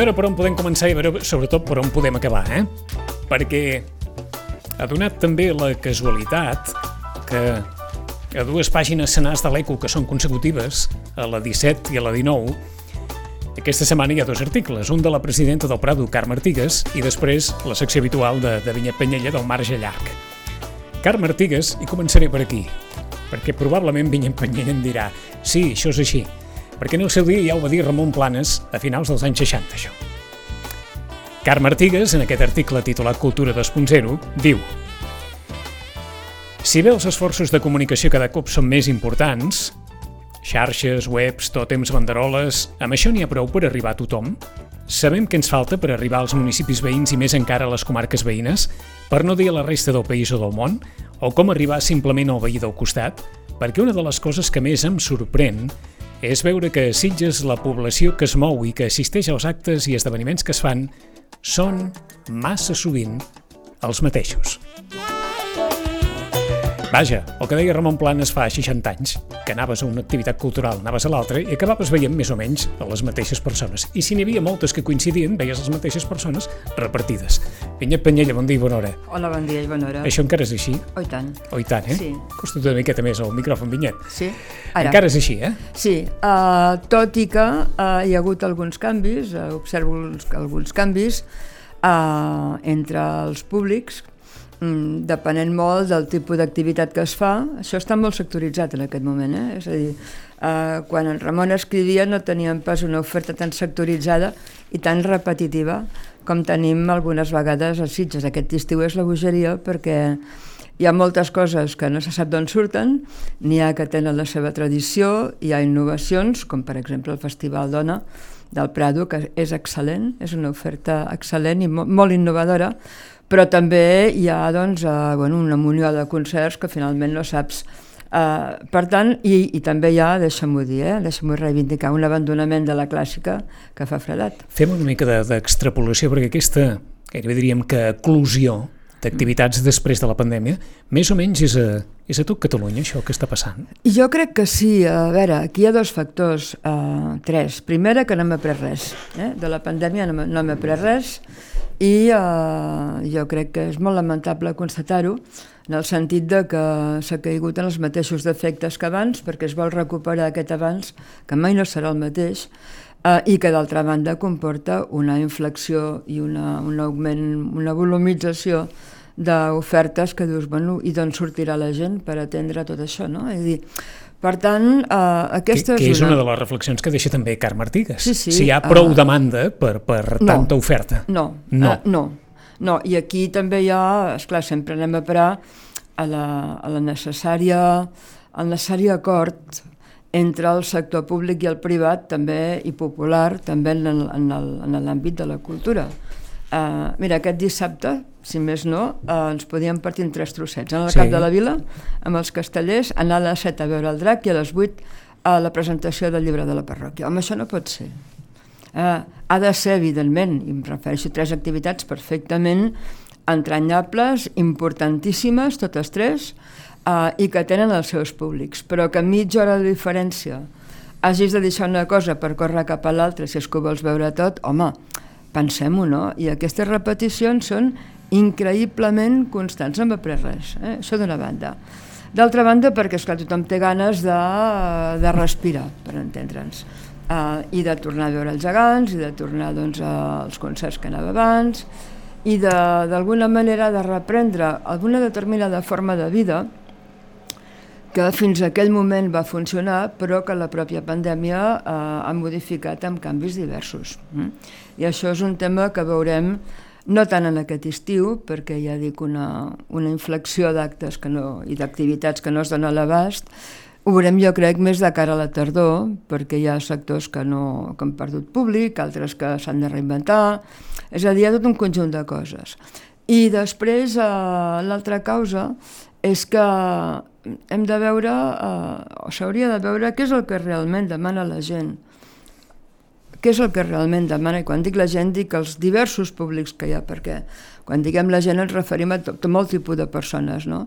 veure per on podem començar i veure sobretot per on podem acabar, eh? Perquè ha donat també la casualitat que a dues pàgines senars de l'ECO que són consecutives, a la 17 i a la 19, aquesta setmana hi ha dos articles, un de la presidenta del Prado, Carme Artigues, i després la secció habitual de, de Vinyet Penyella del marge llarg. Carme Artigues, i començaré per aquí, perquè probablement Vinyet Penyella em dirà sí, això és així, perquè en el seu dia ja ho va dir Ramon Planes a finals dels anys 60, això. Carme Artigues, en aquest article titulat Cultura 2.0, diu Si bé els esforços de comunicació cada cop són més importants, xarxes, webs, tòtems, banderoles, amb això n'hi ha prou per arribar a tothom? Sabem què ens falta per arribar als municipis veïns i més encara a les comarques veïnes, per no dir a la resta del país o del món, o com arribar simplement al veí del costat? Perquè una de les coses que més em sorprèn és veure que a Sitges la població que es mou i que assisteix als actes i esdeveniments que es fan són massa sovint els mateixos. Vaja, el que deia Ramon Planes fa 60 anys, que anaves a una activitat cultural, anaves a l'altra i acabaves veient més o menys a les mateixes persones. I si n'hi havia moltes que coincidien, veies les mateixes persones repartides. Vinyet Penyella, bon dia i bona hora. Hola, bon dia i bona hora. Això encara és així? Oh, i tant. Oh, i tant, eh? Sí. Costa una miqueta més el micròfon, Vinyet. Sí? Encara és així, eh? Sí, uh, tot i que uh, hi ha hagut alguns canvis, uh, observo alguns, alguns canvis uh, entre els públics, mm, depenent molt del tipus d'activitat que es fa. Això està molt sectoritzat en aquest moment, eh? és a dir, eh, quan en Ramon escrivia no teníem pas una oferta tan sectoritzada i tan repetitiva com tenim algunes vegades a Sitges. Aquest estiu és la bogeria perquè hi ha moltes coses que no se sap d'on surten, n'hi ha que tenen la seva tradició, hi ha innovacions, com per exemple el Festival Dona del Prado, que és excel·lent, és una oferta excel·lent i mo molt innovadora, però també hi ha doncs, eh, bueno, una munió de concerts que finalment no saps Uh, per tant, i, i també hi ha, deixa'm-ho dir, eh, deixa'm-ho reivindicar, un abandonament de la clàssica que fa fredat. Fem una mica d'extrapolació, de, perquè aquesta, gairebé diríem que eclusió d'activitats després de la pandèmia, més o menys és a, és a tot Catalunya això que està passant? Jo crec que sí. A veure, aquí hi ha dos factors, uh, tres. Primera, que no hem après res. Eh? De la pandèmia no, hem après res i uh, jo crec que és molt lamentable constatar-ho en el sentit de que s'ha caigut en els mateixos defectes que abans perquè es vol recuperar aquest abans que mai no serà el mateix eh, i que d'altra banda comporta una inflexió i una, un augment, una volumització d'ofertes que dius, bueno, i d'on sortirà la gent per atendre tot això, no? És a dir, per tant, eh, aquesta que, que és, una... és una de les reflexions que deixa també Carme Artigues. Sí, sí, si hi ha prou uh... demanda per, per no, tanta oferta. No, no. Uh, no, no, i aquí també hi ha, esclar, sempre anem a parar a la, a la necessària, al necessari acord entre el sector públic i el privat també i popular també en l'àmbit de la cultura. Uh, mira, aquest dissabte, si més no, uh, ens podíem partir en tres trossets. En el sí. cap de la vila, amb els castellers, anar a les 7 a veure el drac i a les 8 a la presentació del llibre de la parròquia. Home, això no pot ser. Uh, ha de ser, evidentment, i em refereixo a tres activitats perfectament entranyables, importantíssimes, totes tres, uh, i que tenen els seus públics, però que mitja hora de diferència hagis de deixar una cosa per córrer cap a l'altra si és que ho vols veure tot, home, pensem-ho, no? I aquestes repeticions són increïblement constants, no hem après res, eh? això d'una banda. D'altra banda, perquè esclar, tothom té ganes de, de respirar, per entendre'ns, uh, i de tornar a veure els gegants, i de tornar doncs, als concerts que anava abans, i d'alguna manera de reprendre alguna determinada forma de vida que fins a aquell moment va funcionar, però que la pròpia pandèmia eh, ha modificat amb canvis diversos. Mm? I això és un tema que veurem no tant en aquest estiu, perquè ja dic una, una inflexió d'actes que no, i d'activitats que no es dona a l'abast, ho veurem jo crec més de cara a la tardor, perquè hi ha sectors que, no, que han perdut públic, altres que s'han de reinventar, és a dir, hi ha tot un conjunt de coses. I després, eh, l'altra causa és que hem de veure, eh, o s'hauria de veure, què és el que realment demana la gent. Què és el que realment demana, i quan dic la gent dic els diversos públics que hi ha, perquè quan diguem la gent ens referim a tot, molt tipus de persones, no?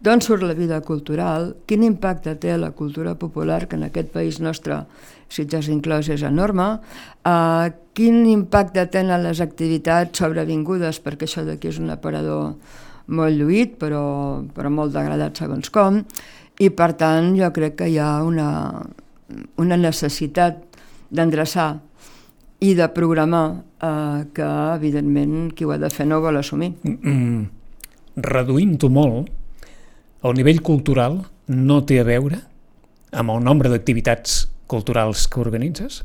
D'on surt la vida cultural, quin impacte té la cultura popular, que en aquest país nostre, Sitges inclòs, és enorme, uh, quin impacte tenen les activitats sobrevingudes, perquè això d'aquí és un aparador molt lluït, però, però molt degradat segons com, i per tant jo crec que hi ha una, una necessitat d'endreçar i de programar eh, que, evidentment, qui ho ha de fer no vol assumir. Mm, reduint-ho molt, el nivell cultural no té a veure amb el nombre d'activitats culturals que organitzes?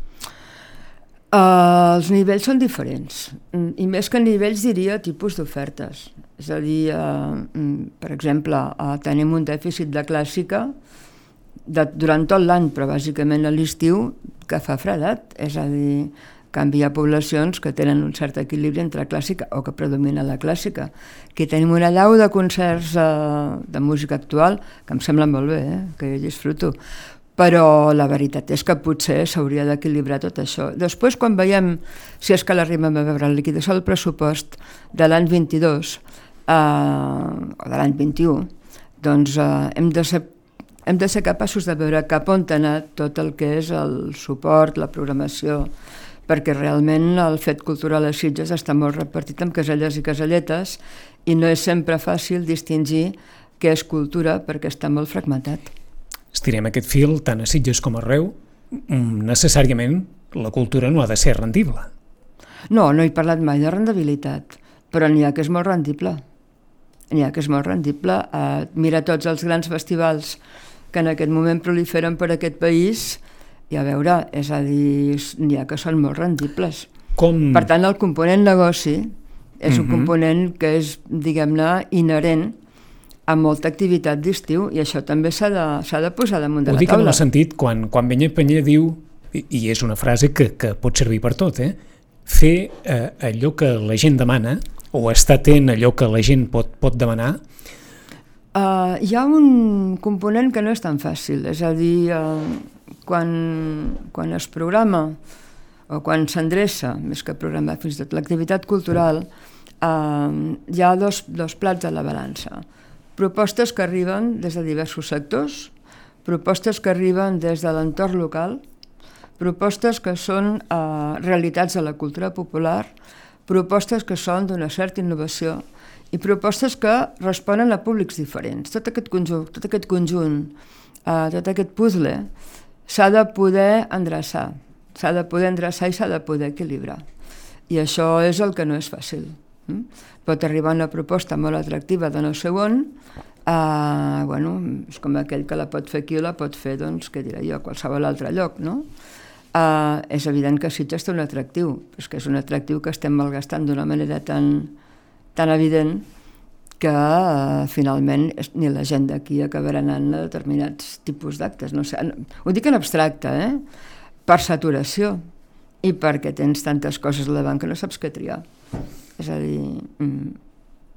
Uh, els nivells són diferents, i més que nivells diria tipus d'ofertes. És a dir, uh, per exemple, uh, tenim un dèficit de clàssica de, durant tot l'any, però bàsicament a l'estiu, que fa fredat. És a dir, canvia poblacions que tenen un cert equilibri entre clàssica o que predomina la clàssica. Aquí tenim una llau de concerts uh, de música actual que em sembla molt bé, eh? que jo disfruto, però la veritat és que potser s'hauria d'equilibrar tot això. Després, quan veiem, si és que l'arribem a veure, la liquidació del pressupost de l'any 22 eh, o de l'any 21, doncs eh, hem de ser hem de ser capaços de veure cap on ha anat tot el que és el suport, la programació, perquè realment el fet cultural a Sitges està molt repartit amb caselles i caselletes i no és sempre fàcil distingir què és cultura perquè està molt fragmentat estirem aquest fil tant a Sitges com a Reu, mm, necessàriament la cultura no ha de ser rendible. No, no he parlat mai de rendibilitat, però n'hi ha que és molt rendible. N'hi ha que és molt rendible. Uh, mira tots els grans festivals que en aquest moment proliferen per aquest país i a veure, és a dir, n'hi ha que són molt rendibles. Com... Per tant, el component negoci és uh -huh. un mhm. component que és, diguem-ne, inherent amb molta activitat d'estiu i això també s'ha de, de posar damunt de Ho la taula. Ho dic en el sentit, quan, quan Benyet Penyer diu, i, i és una frase que, que pot servir per tot, eh? fer eh, allò que la gent demana o estar atent allò que la gent pot, pot demanar Uh, hi ha un component que no és tan fàcil, és a dir, uh, quan, quan es programa o quan s'endreça, més que programar fins i tot l'activitat cultural, uh, hi ha dos, dos plats a la balança propostes que arriben des de diversos sectors, propostes que arriben des de l'entorn local, propostes que són eh, realitats de la cultura popular, propostes que són d'una certa innovació i propostes que responen a públics diferents. Tot aquest conjunt, tot aquest, conjunt, eh, tot aquest puzzle s'ha de poder endreçar, s'ha de poder endreçar i s'ha de poder equilibrar. I això és el que no és fàcil. Mm? pot arribar una proposta molt atractiva de no sé on, uh, bueno, és com aquell que la pot fer aquí o la pot fer, doncs, què diré jo, a qualsevol altre lloc, no? Uh, és evident que Sitges té un atractiu, però és que és un atractiu que estem malgastant d'una manera tan, tan evident que uh, finalment ni la gent d'aquí acabarà anant a determinats tipus d'actes. No sé, ho dic en abstracte, eh? per saturació i perquè tens tantes coses a davant que no saps què triar. És a dir, mm,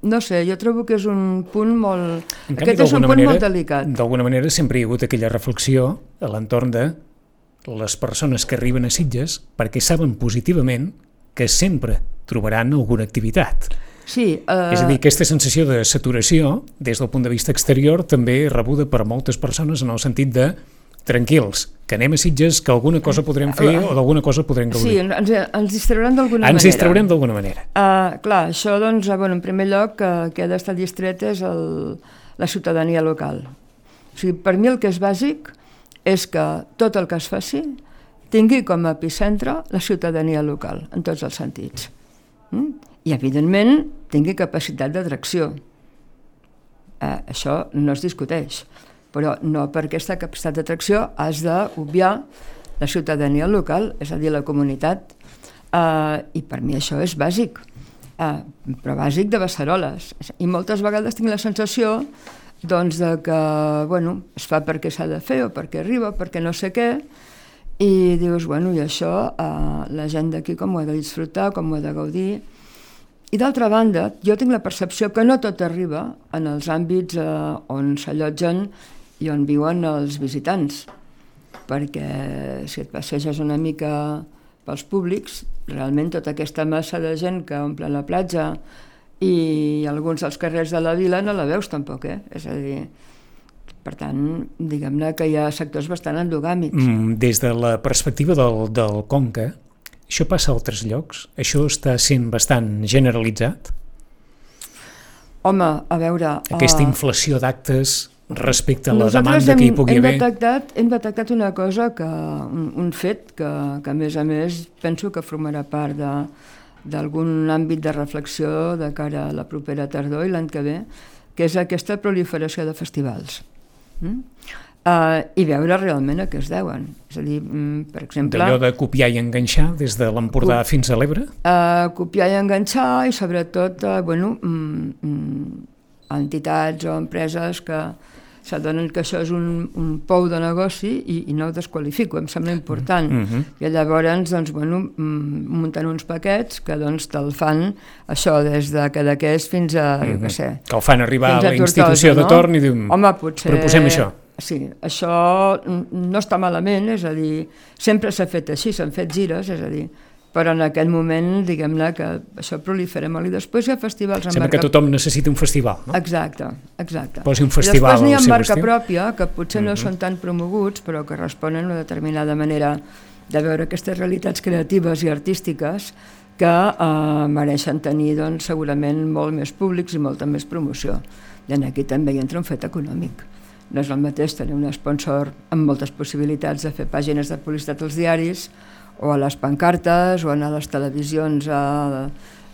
no sé, jo trobo que és un punt molt... En canvi, Aquest és un punt manera, molt delicat. D'alguna manera sempre hi ha hagut aquella reflexió a l'entorn de les persones que arriben a Sitges perquè saben positivament que sempre trobaran alguna activitat. Sí, uh... És a dir, aquesta sensació de saturació, des del punt de vista exterior, també és rebuda per moltes persones en el sentit de tranquils, que anem a Sitges, que alguna cosa podrem fer o d'alguna cosa podrem gaudir. Sí, ens, ens distraurem d'alguna manera. Ens distraurem d'alguna manera. Uh, clar, això, doncs, bueno, en primer lloc, que, que ha d'estar distret és el, la ciutadania local. O sigui, per mi el que és bàsic és que tot el que es faci tingui com a epicentre la ciutadania local, en tots els sentits. I, evidentment, tingui capacitat d'atracció. Eh, això no es discuteix però no per aquesta capacitat d'atracció has d'obviar la ciutadania local, és a dir, la comunitat, uh, i per mi això és bàsic, uh, però bàsic de Beceroles. I moltes vegades tinc la sensació doncs, de que bueno, es fa perquè s'ha de fer o perquè arriba, perquè no sé què, i dius, bueno, i això uh, la gent d'aquí com ho ha de disfrutar, com ho ha de gaudir, i d'altra banda, jo tinc la percepció que no tot arriba en els àmbits eh, on s'allotgen i on viuen els visitants, perquè si et passeges una mica pels públics, realment tota aquesta massa de gent que omple la platja i alguns dels carrers de la vila no la veus tampoc, eh? És a dir, per tant, diguem-ne que hi ha sectors bastant endogàmics. Mm, des de la perspectiva del, del Conca, això passa a altres llocs? Això està sent bastant generalitzat? Home, a veure... Aquesta uh, inflació d'actes respecte a la demanda hem, que hi pugui hem haver? Detectat, hem detectat una cosa, que un, un fet que, que a més a més penso que formarà part de, d'algun àmbit de reflexió de cara a la propera tardor i l'any que ve, que és aquesta proliferació de festivals. Mm? Uh, i veure realment a què es deuen. És a dir, mm, per exemple... D'allò de copiar i enganxar des de l'Empordà fins a l'Ebre? Uh, copiar i enganxar i sobretot, uh, bueno, mm, mm, entitats o empreses que, s'adonen que això és un, un pou de negoci i, i no ho desqualifico, em sembla important. Mm -hmm. I llavors, doncs, bueno, mm, munten uns paquets que doncs, te'l fan això des de Cadaqués fins a, mm -hmm. jo què sé... Que el fan arribar a la institució no? de torn i diuen, Home, potser, proposem això. Sí, això no està malament, és a dir, sempre s'ha fet així, s'han fet gires, és a dir, però en aquest moment, diguem-ne, que això prolifera molt. I després hi ha festivals... Sembla marca... que tothom necessita un festival, no? Exacte, exacte. Posi un festival I després n'hi ha marca estiu. pròpia, que potser no mhm. -huh. són tan promoguts, però que responen a una determinada manera de veure aquestes realitats creatives i artístiques que eh, mereixen tenir doncs, segurament molt més públics i molta més promoció. I aquí també hi entra un fet econòmic. No és el mateix tenir un sponsor amb moltes possibilitats de fer pàgines de publicitat als diaris o a les pancartes o a les televisions eh,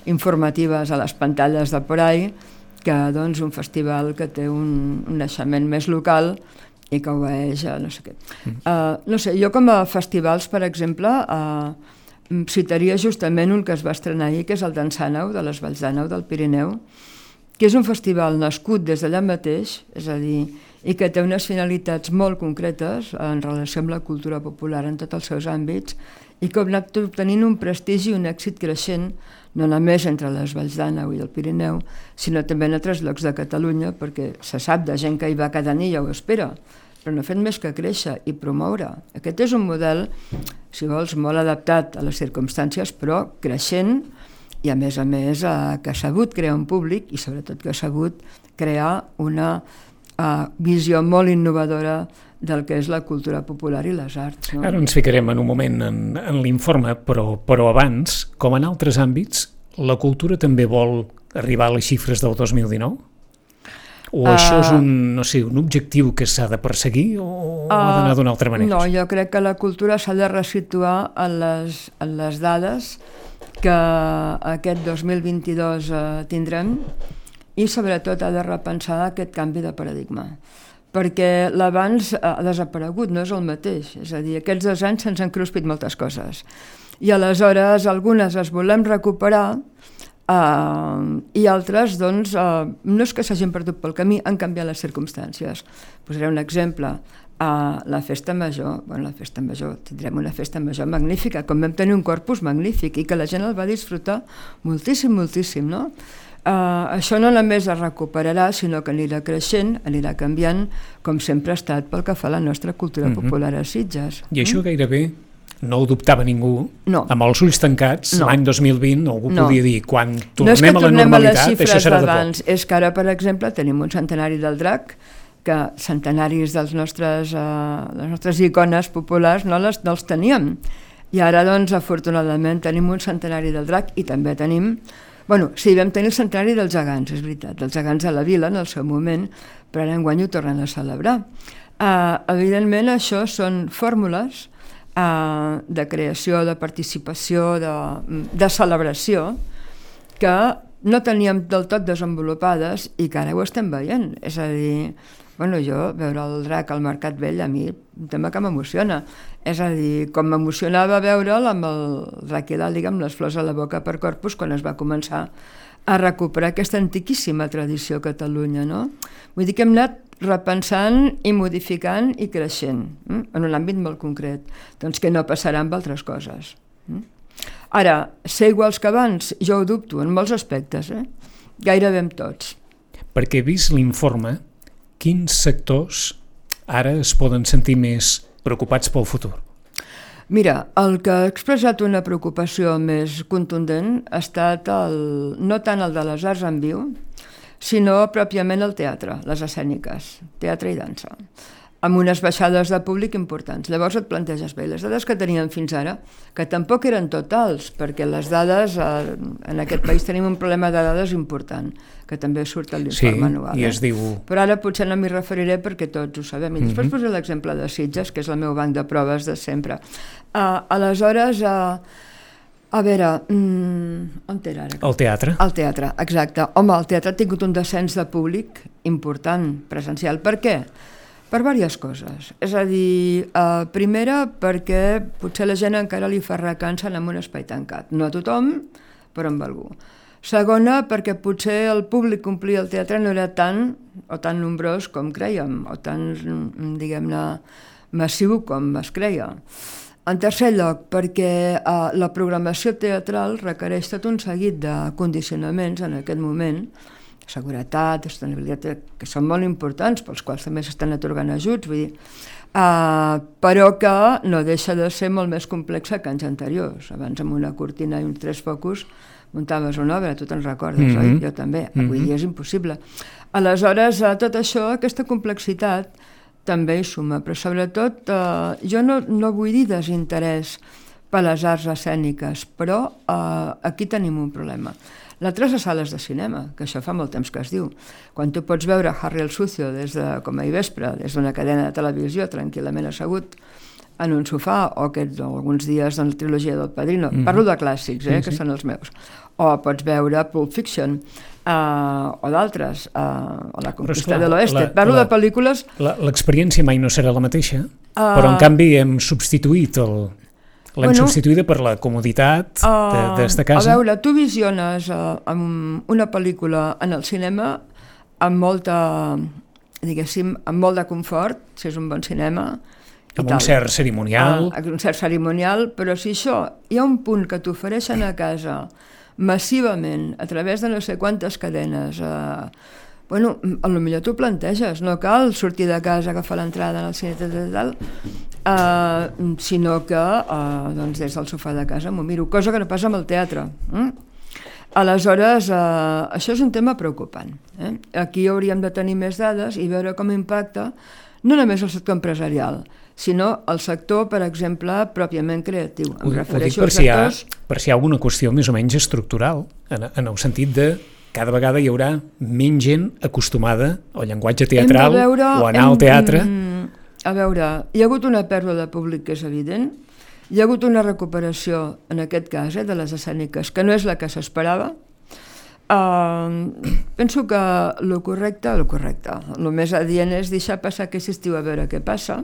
informatives a les pantalles de por ahí, que doncs, un festival que té un, un naixement més local i que obeeix a no sé què. Mm. Uh, no sé, jo com a festivals, per exemple, uh, citaria justament un que es va estrenar ahir, que és el d'Ensàneu, de les Valls d'Àneu, del Pirineu, que és un festival nascut des d'allà mateix, és a dir, i que té unes finalitats molt concretes en relació amb la cultura popular en tots els seus àmbits i que ha anat obtenint un prestigi i un èxit creixent no només entre les Valls d'Àneu i el Pirineu, sinó també en altres llocs de Catalunya, perquè se sap de gent que hi va cada nit i ho espera, però no ha fet més que créixer i promoure. Aquest és un model, si vols, molt adaptat a les circumstàncies, però creixent i a més a més eh, que ha sabut crear un públic i sobretot que ha sabut crear una eh, visió molt innovadora del que és la cultura popular i les arts. No? Ara ens ficarem en un moment en, en l'informe, però, però abans, com en altres àmbits, la cultura també vol arribar a les xifres del 2019? O uh, això és un, no sé, un objectiu que s'ha de perseguir o uh, ha d'anar d'una altra manera? No, jo crec que la cultura s'ha de resituar en les, en les dades que aquest 2022 uh, tindrem i sobretot ha de repensar aquest canvi de paradigma perquè l'abans ha desaparegut, no és el mateix. És a dir, aquests dos anys se'ns han cruspit moltes coses. I aleshores algunes les volem recuperar uh, i altres, doncs, uh, no és que s'hagin perdut pel camí, han canviat les circumstàncies. Posaré un exemple. Uh, la festa major, bueno, la festa major, tindrem una festa major magnífica, com vam tenir un corpus magnífic i que la gent el va disfrutar moltíssim, moltíssim, no? Uh, això no només es recuperarà, sinó que anirà creixent, anirà canviant, com sempre ha estat pel que fa a la nostra cultura mm -hmm. popular a Sitges. I això mm? gairebé no ho dubtava ningú, no. amb els ulls tancats, no. l'any 2020 algú no. podia dir, quan tornem no a la normalitat, a això serà de por. És que ara, per exemple, tenim un centenari del drac, que centenaris dels nostres, uh, les nostres icones populars no les, no els teníem. I ara, doncs, afortunadament, tenim un centenari del drac i també tenim Bueno, sí, vam tenir el centenari dels gegants, és veritat, dels gegants de la vila en el seu moment, però ara enguany ho tornen a celebrar. Uh, evidentment, això són fórmules uh, de creació, de participació, de, de celebració, que no teníem del tot desenvolupades i que ara ho estem veient. És a dir, Bueno, jo, veure el drac al Mercat Vell, a mi, un tema que m'emociona. És a dir, com m'emocionava veure'l amb el i diguem, les flors a la boca per corpus, quan es va començar a recuperar aquesta antiquíssima tradició a Catalunya, no? Vull dir que hem anat repensant i modificant i creixent, eh? en un àmbit molt concret. Doncs que no passarà amb altres coses. Eh? Ara, ser iguals que abans, jo ho dubto en molts aspectes, eh? gairebé en tots. Perquè vist l'informe quins sectors ara es poden sentir més preocupats pel futur? Mira, el que ha expressat una preocupació més contundent ha estat el, no tant el de les arts en viu, sinó pròpiament el teatre, les escèniques, teatre i dansa amb unes baixades de públic importants. Llavors et planteges bé, les dades que teníem fins ara, que tampoc eren totals, perquè les dades, eh, en aquest país tenim un problema de dades important, que també surt a l'informe sí, anual. i eh? es diu... Però ara potser no m'hi referiré perquè tots ho sabem. I després mm -hmm. posaré l'exemple de Sitges, que és el meu banc de proves de sempre. Uh, aleshores, uh, a veure, mm, on era ara? El teatre. El teatre, exacte. Home, el teatre ha tingut un descens de públic important, presencial. Per què? Per diverses coses. És a dir, eh, primera perquè potser la gent encara li fa recança en un espai tancat. No a tothom, però amb algú. Segona, perquè potser el públic que omplia el teatre no era tan o tan nombrós com creiem, o tan, diguem-ne, massiu com es creia. En tercer lloc, perquè eh, la programació teatral requereix tot un seguit de condicionaments en aquest moment, seguretat, sostenibilitat, que són molt importants, pels quals també s'estan atorgant ajuts, vull dir, uh, però que no deixa de ser molt més complexa que anys anteriors. Abans amb una cortina i uns tres focus muntaves una obra, tu te'n recordes, mm -hmm. oi? Mm-hmm. Jo també, avui mm -hmm. dia és impossible. Aleshores, a tot això, aquesta complexitat també hi suma, però sobretot uh, jo no, no vull dir desinterès per les arts escèniques, però uh, aquí tenim un problema. L'altre és a sales de cinema, que això fa molt temps que es diu. Quan tu pots veure Harry el Sucio des de, com a vespre, des d'una cadena de televisió, tranquil·lament assegut, en un sofà, o, aquests, o alguns dies en la trilogia del Padrino. Mm -hmm. Parlo de clàssics, eh, sí, que sí. són els meus. O pots veure Pulp Fiction, uh, o d'altres, uh, o La conquista de l'Oeste. Parlo la, de pel·lícules... L'experiència mai no serà la mateixa, uh, però en canvi hem substituït el, L'hem bueno, substituïda per la comoditat uh, d'esta casa. A veure, tu visiones uh, amb una pel·lícula en el cinema amb molta, diguéssim, amb molt de confort, si és un bon cinema, amb un cert cerimonial. Uh, un cert cerimonial, però si això hi ha un punt que t'ofereixen a casa massivament, a través de no sé quantes cadenes, uh, bueno, a lo millor tu planteges, no cal sortir de casa, agafar l'entrada en el cine, tal, tal, tal, uh, sinó que uh, doncs des del sofà de casa m'ho miro, cosa que no passa amb el teatre. Mm? Aleshores, uh, això és un tema preocupant. Eh? Aquí hauríem de tenir més dades i veure com impacta no només el sector empresarial, sinó el sector, per exemple, pròpiament creatiu. Em ho, ho dic per si, hi ha, per si hi ha alguna qüestió més o menys estructural, en, en el sentit de cada vegada hi haurà menys gent acostumada al llenguatge teatral veure, o anar hem, al teatre. A veure, hi ha hagut una pèrdua de públic que és evident, hi ha hagut una recuperació, en aquest cas, eh, de les escèniques, que no és la que s'esperava. Uh, penso que el correcte, el correcte, el més adient és deixar passar aquest estiu a veure què passa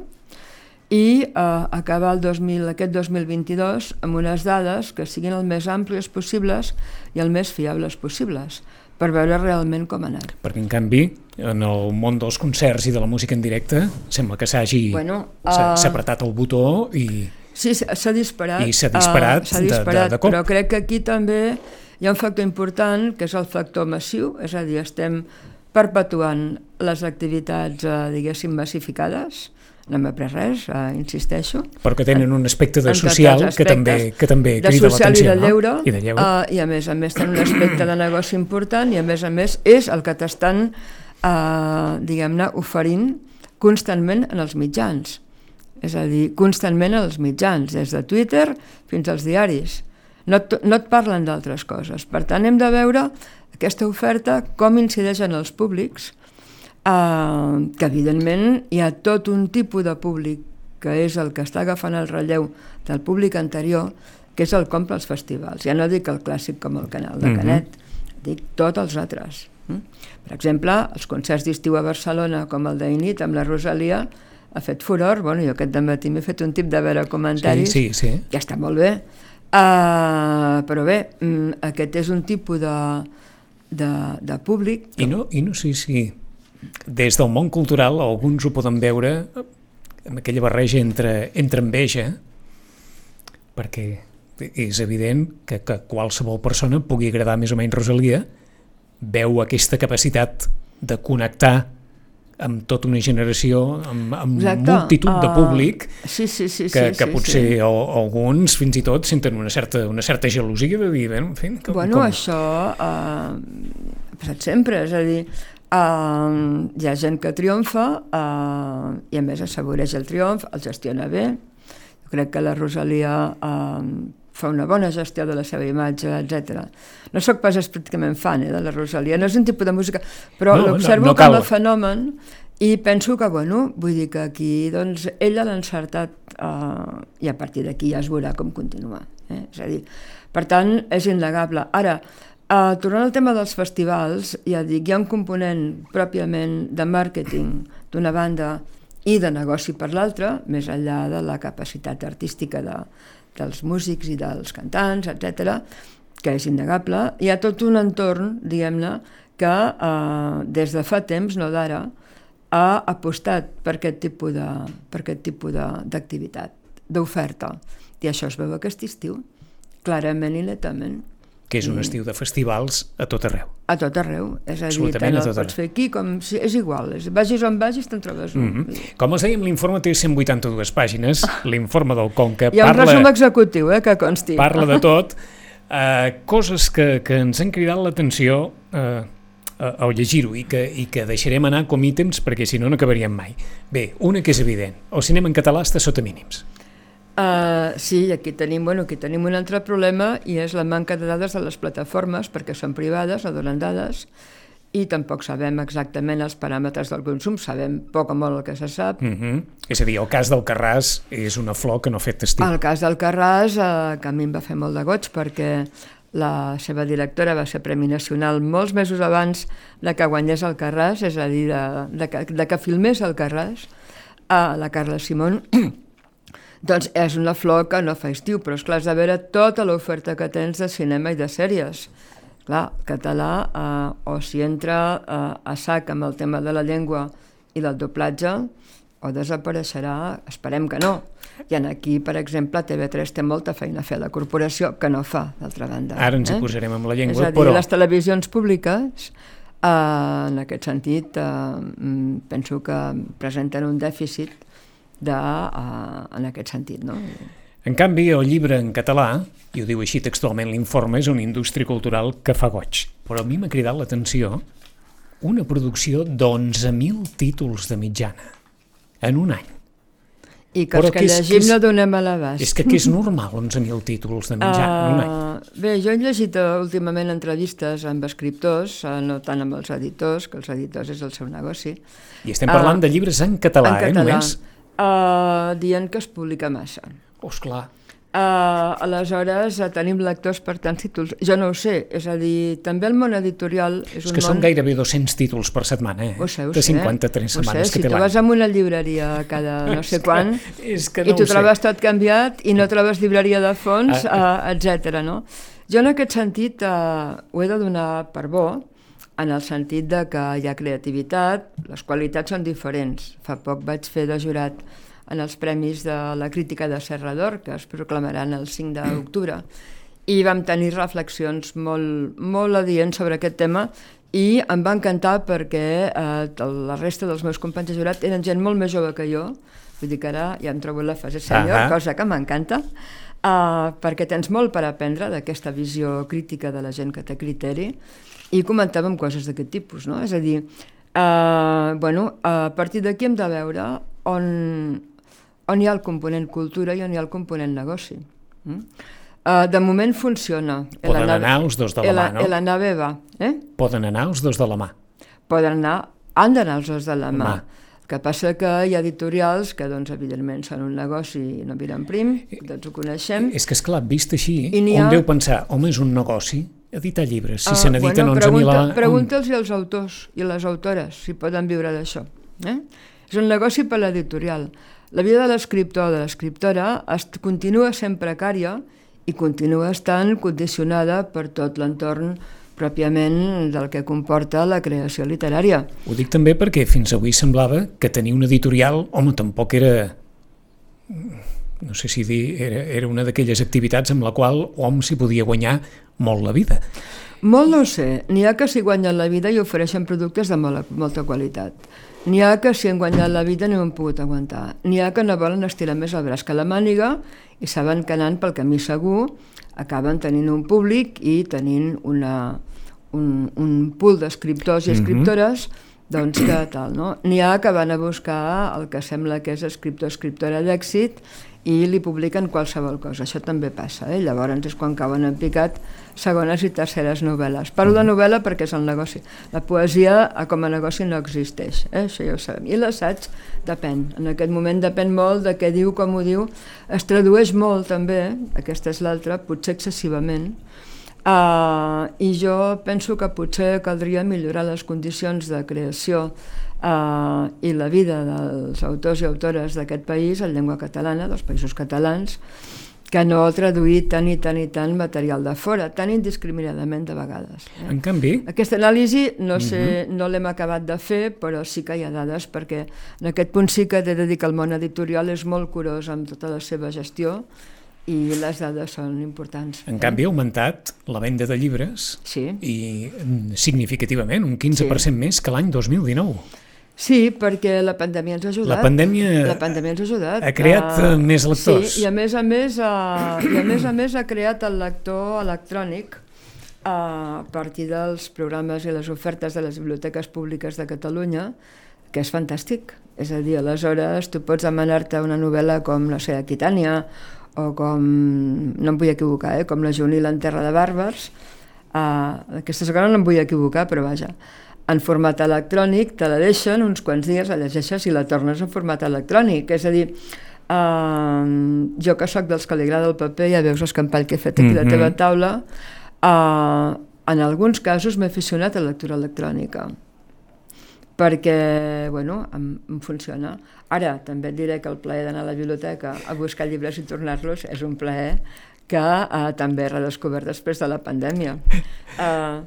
i uh, acabar el 2000, aquest 2022 amb unes dades que siguin el més àmplies possibles i el més fiables possibles per veure realment com ha anat. Perquè, en canvi, en el món dels concerts i de la música en directe, sembla que s'hagi bueno, uh... apretat el botó i... Sí, s'ha disparat. I s'ha disparat, uh, disparat de, de, de cop. Però crec que aquí també hi ha un factor important, que és el factor massiu, és a dir, estem perpetuant les activitats, uh, diguéssim, massificades, no m'ha pres res, uh, insisteixo. Però que tenen un aspecte de social que també, que també crida l'atenció, no? Lleure, I de lleure. Uh, I a més a més tenen un aspecte de negoci important i a més a més és el que t'estan, uh, diguem-ne, oferint constantment en els mitjans. És a dir, constantment en els mitjans, des de Twitter fins als diaris. No, no et parlen d'altres coses. Per tant, hem de veure aquesta oferta com incideix en els públics, eh, que evidentment hi ha tot un tipus de públic que és el que està agafant el relleu del públic anterior, que és el compra als festivals. Ja no dic el clàssic com el canal de mhm. Canet, mm -hmm. dic tots els altres. Mm? Per exemple, els concerts d'estiu a Barcelona, com el d'Init amb la Rosalia, ha fet furor. Bueno, jo aquest matí m'he fet un tip de veure comentaris. Sí, sí, sí. Ja està molt bé. Uh, però bé, mm, aquest és un tipus de, de, de públic... I no, I no sé si des del món cultural alguns ho poden veure amb aquella barreja entre, entre enveja, perquè és evident que, que qualsevol persona pugui agradar més o menys Rosalia, veu aquesta capacitat de connectar amb tota una generació, amb, amb multitud uh, de ah, públic, sí, sí, sí, que, sí, que potser sí. alguns fins i tot senten una certa, una certa gelosia de dir, en fi, com, bueno, com... això uh, ha passat sempre, és a dir, uh, hi ha gent que triomfa uh, i a més assaboreix el triomf, el gestiona bé, jo crec que la Rosalia uh, fa una bona gestió de la seva imatge, etc. No sóc pas pràcticament fan eh, de la Rosalia, no és un tipus de música, però no, l'observo no, no com a fenomen i penso que, bueno, vull dir que aquí, doncs, ella l'ha encertat eh, i a partir d'aquí ja es veurà com continuar. Eh? És a dir, per tant, és innegable. Ara, eh, tornant al tema dels festivals, ja dic, hi ha un component pròpiament de màrqueting d'una banda i de negoci per l'altra, més enllà de la capacitat artística de, dels músics i dels cantants, etc, que és innegable. Hi ha tot un entorn, diguem-ne, que eh, des de fa temps, no d'ara, ha apostat per aquest tipus de, per aquest tipus d'activitat, d'oferta. I això es veu aquest estiu, clarament i netament que és un estiu de festivals a tot arreu. A tot arreu, és a dir, tant el pots fer aquí com... Si, és igual, és, vagis on vagis te'n trobes un. Mm -hmm. Com els dèiem, l'informe té 182 pàgines, l'informe del Conca Hi ha parla, un resum executiu, eh, que consti. Parla de tot, uh, coses que, que ens han cridat l'atenció uh, al llegir-ho i, que, i que deixarem anar com ítems perquè si no no acabaríem mai. Bé, una que és evident, el cinema en català està sota mínims. Uh, sí, aquí tenim, bueno, aquí tenim un altre problema i és la manca de dades de les plataformes perquè són privades, no donen dades i tampoc sabem exactament els paràmetres del consum, sabem poc o molt el que se sap. Mm -hmm. És a dir, el cas del Carràs és una flor que no ha fet estiu. El cas del Carràs, eh, que a mi em va fer molt de goig perquè la seva directora va ser Premi Nacional molts mesos abans de que guanyés el Carràs, és a dir, de, de, que, de que filmés el Carràs, a la Carla Simón, doncs és una flor que no fa estiu, però és clar, has de veure tota l'oferta que tens de cinema i de sèries. Clar, català, eh, o si entra eh, a sac amb el tema de la llengua i del doblatge, o desapareixerà, esperem que no. I en aquí, per exemple, TV3 té molta feina a fer la corporació, que no fa, d'altra banda. Ara ens hi eh? posarem amb la llengua, És a dir, però... les televisions públiques, eh, en aquest sentit, eh, mm, penso que presenten un dèficit de, uh, en aquest sentit. No? En canvi, el llibre en català, i ho diu així textualment l'informe, és una indústria cultural que fa goig. Però a mi m'ha cridat l'atenció una producció d'11.000 títols de mitjana en un any. I que els que, que llegim és, no donem a l'abast. És que, que és normal 11.000 títols de mitjana uh, en un any. Ah, bé, jo he llegit uh, últimament entrevistes amb escriptors, no tant amb els editors, que els editors és el seu negoci. I estem parlant uh, de llibres en català, en català. eh, només? Uh, dient que es publica massa. Oh, esclar. Uh, aleshores uh, tenim lectors per tants títols. Jo no ho sé, és a dir, també el món editorial és, és un que món... són gairebé 200 títols per setmana, eh? Ho sé, ho de 53 sé. setmanes sé, que té Si tu vas a una llibreria cada no sé quan és que no i tu trobes tot canviat i no trobes llibreria de fons, ah, uh, etc. no? Jo en aquest sentit uh, ho he de donar per bo, en el sentit de que hi ha creativitat, les qualitats són diferents. Fa poc vaig fer de jurat en els Premis de la Crítica de Serrador, que es proclamaran el 5 d'octubre, i vam tenir reflexions molt, molt adients sobre aquest tema i em va encantar perquè eh, la resta dels meus companys de jurat eren gent molt més jove que jo, vull dir que ara ja em trobo en la fase sènior, uh -huh. cosa que m'encanta, uh, perquè tens molt per aprendre d'aquesta visió crítica de la gent que té criteri i comentàvem coses d'aquest tipus, no? És a dir, uh, bueno, a partir d'aquí hem de veure on, on hi ha el component cultura i on hi ha el component negoci. Mm? Uh, de moment funciona. Poden anar, anar els dos de la mà, no? El anar va. Eh? Poden anar els dos de la mà. Poden anar, han d'anar els dos de la mà. mà. El que passa que hi ha editorials que, doncs, evidentment, són un negoci i no miren prim, tots ho coneixem. És que, és clar, vist així, on ha... deu pensar, home, és un negoci, editar llibres, si uh, se n'editen bueno, 11.000... Pregunta, pregunta'ls als autors i les autores si poden viure d'això. Eh? És un negoci per l'editorial. La vida de l'escriptor o de l'escriptora continua sent precària i continua estant condicionada per tot l'entorn pròpiament del que comporta la creació literària. Ho dic també perquè fins avui semblava que tenir un editorial, home, tampoc era no sé si dir, era, era una d'aquelles activitats amb la qual hom s'hi podia guanyar molt la vida. Molt no sé. N'hi ha que s'hi guanyen la vida i ofereixen productes de molt, molta qualitat. N'hi ha que s'hi han guanyat la vida i no han pogut aguantar. N'hi ha que no volen estirar més el braç que la màniga i saben que anant pel camí segur acaben tenint un públic i tenint una, un, un pool d'escriptors i mhm. escriptores mm -hmm doncs que tal, no? N'hi ha que van a buscar el que sembla que és escriptor escriptora d'èxit i li publiquen qualsevol cosa. Això també passa, eh? Llavors és quan cauen en picat segones i terceres novel·les. Parlo de novel·la perquè és el negoci. La poesia com a negoci no existeix, eh? això ja ho sabem. I l'assaig depèn. En aquest moment depèn molt de què diu, com ho diu. Es tradueix molt també, aquesta és l'altra, potser excessivament, Uh, I jo penso que potser caldria millorar les condicions de creació uh, i la vida dels autors i autores d'aquest país en llengua catalana, dels països catalans, que no ha traduït tant i tant i tant material de fora, tan indiscriminadament de vegades. Eh? En canvi... Aquesta anàlisi no, sé, uh mhm. -huh. no l'hem acabat de fer, però sí que hi ha dades, perquè en aquest punt sí que he de dir que el món editorial és molt curós amb tota la seva gestió, i les dades són importants. En canvi, ha augmentat la venda de llibres sí. i mm, significativament, un 15% sí. més que l'any 2019. Sí, perquè la pandèmia ens ha ajudat. La pandèmia, la pandèmia ens ha ajudat. Ha creat uh, més lectors. Sí, i a més a més, uh, i a més a més ha creat el lector electrònic uh, a partir dels programes i les ofertes de les biblioteques públiques de Catalunya, que és fantàstic. És a dir, aleshores tu pots demanar-te una novel·la com, no sé, Aquitània o com, no em vull equivocar, eh, com la Junil en Terra de Bàrbars, uh, aquesta segona no em vull equivocar, però vaja, en format electrònic te la deixen uns quants dies, la llegeixes i la tornes en format electrònic, és a dir, uh, jo que sóc dels que li agrada el paper, ja veus l'escampall que he fet aquí mm -hmm. la teva mhm. taula, uh, en alguns casos m'he aficionat a lectura electrònica perquè bueno, em, em funciona. Ara també et diré que el plaer d'anar a la biblioteca a buscar llibres i tornar-los és un plaer que eh, també he redescobert després de la pandèmia. Eh,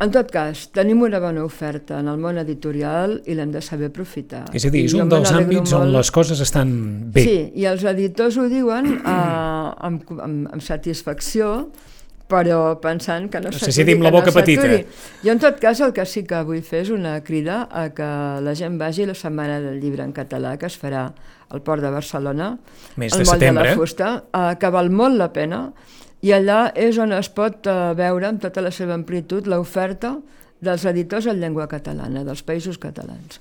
en tot cas, tenim una bona oferta en el món editorial i l'hem de saber aprofitar. És a dir, és un dels àmbits molt... on les coses estan bé. Sí, i els editors ho diuen eh, amb, amb, amb satisfacció, però pensant que no s'aturi. la boca no petita. Jo, en tot cas, el que sí que vull fer és una crida a que la gent vagi a la Setmana del Llibre en català, que es farà al Port de Barcelona, Mes de al Moll de la Fusta, eh, que val molt la pena, i allà és on es pot eh, veure amb tota la seva amplitud l'oferta dels editors en llengua catalana, dels països catalans.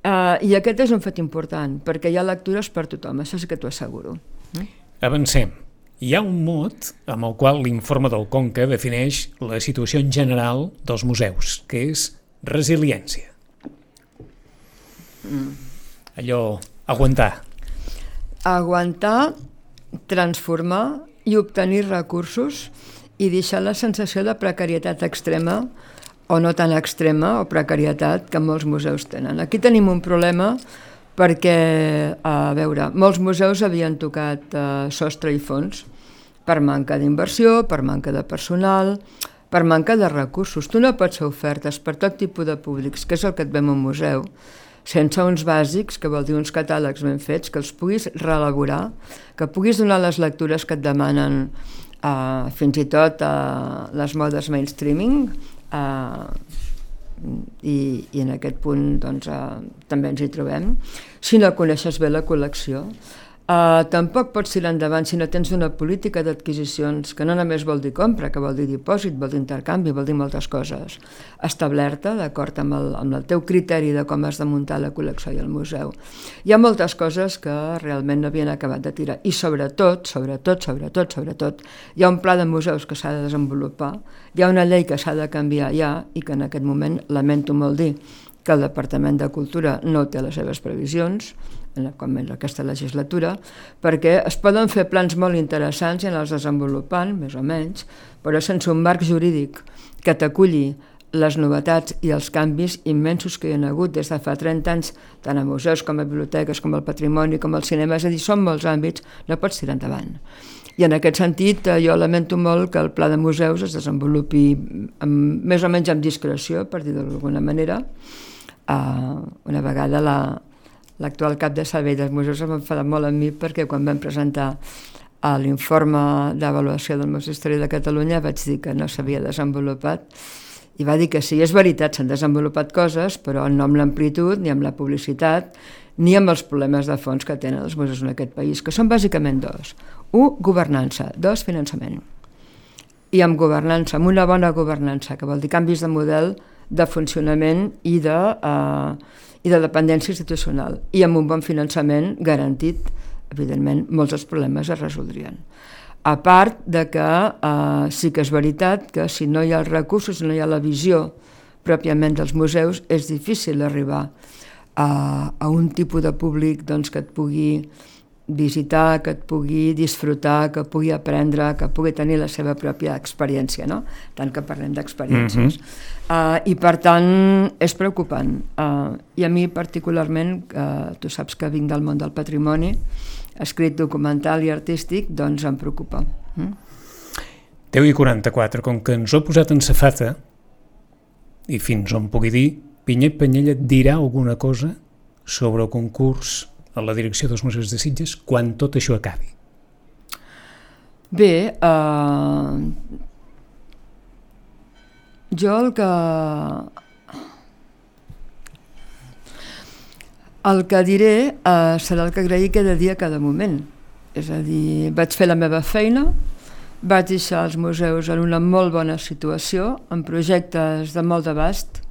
Uh, I aquest és un fet important, perquè hi ha lectures per tothom, això sí que t'ho asseguro. Mm? Avancem. Hi ha un mot amb el qual l'informe del Conca defineix la situació en general dels museus, que és resiliència. Mm. Allò, aguantar. Aguantar, transformar i obtenir recursos i deixar la sensació de precarietat extrema o no tan extrema o precarietat que molts museus tenen. Aquí tenim un problema perquè, a veure, molts museus havien tocat uh, sostre i fons per manca d'inversió, per manca de personal, per manca de recursos. Tu no pots fer ofertes per tot tipus de públics, que és el que et veiem a un museu, sense uns bàsics, que vol dir uns catàlegs ben fets, que els puguis reelaborar, que puguis donar les lectures que et demanen uh, fins i tot uh, les modes mainstreaming, uh, i, i en aquest punt doncs, uh, també ens hi trobem. Si no coneixes bé la col·lecció, Uh, tampoc pots tirar endavant si no tens una política d'adquisicions que no només vol dir compra, que vol dir dipòsit, vol dir intercanvi, vol dir moltes coses, establerta d'acord amb, el, amb el teu criteri de com has de muntar la col·lecció i el museu. Hi ha moltes coses que realment no havien acabat de tirar. I sobretot, sobretot, sobretot, sobretot, hi ha un pla de museus que s'ha de desenvolupar, hi ha una llei que s'ha de canviar ja i que en aquest moment lamento molt dir que el Departament de Cultura no té les seves previsions, com en aquesta legislatura, perquè es poden fer plans molt interessants i en els desenvolupant, més o menys, però sense un marc jurídic que t'aculli les novetats i els canvis immensos que hi ha hagut des de fa 30 anys, tant a museus com a biblioteques, com al patrimoni, com al cinema, és a dir, són molts àmbits, no pots tirar endavant. I en aquest sentit eh, jo lamento molt que el pla de museus es desenvolupi amb, més o menys amb discreció, per dir d'alguna manera, uh, una vegada la, l'actual cap de servei dels museus va enfadar molt amb mi perquè quan vam presentar a l'informe d'avaluació del Museu Històric de Catalunya vaig dir que no s'havia desenvolupat i va dir que sí, és veritat, s'han desenvolupat coses, però no amb l'amplitud, ni amb la publicitat, ni amb els problemes de fons que tenen els museus en aquest país, que són bàsicament dos. Un, governança. Dos, finançament. I amb governança, amb una bona governança, que vol dir canvis de model de funcionament i de, uh, i de dependència institucional. I amb un bon finançament garantit, evidentment, molts dels problemes es resoldrien. A part de que eh, sí que és veritat que si no hi ha els recursos, no hi ha la visió pròpiament dels museus, és difícil arribar a, a un tipus de públic doncs, que et pugui visitar, que et pugui disfrutar, que pugui aprendre, que pugui tenir la seva pròpia experiència, no? tant que parlem d'experiències. Mm -hmm. uh, I per tant és preocupant. Uh, I a mi particularment, uh, tu saps que vinc del món del patrimoni, escrit documental i artístic, doncs em preocupa. Mm? 10 i 44, com que ens ho ha posat en safata, i fins on pugui dir, Pinyet Panyella dirà alguna cosa sobre el concurs a la direcció dels museus de Sitges quan tot això acabi? Bé, eh, jo el que El que diré eh, serà el que agraï cada dia, cada moment. És a dir, vaig fer la meva feina, vaig deixar els museus en una molt bona situació, amb projectes de molt d'abast.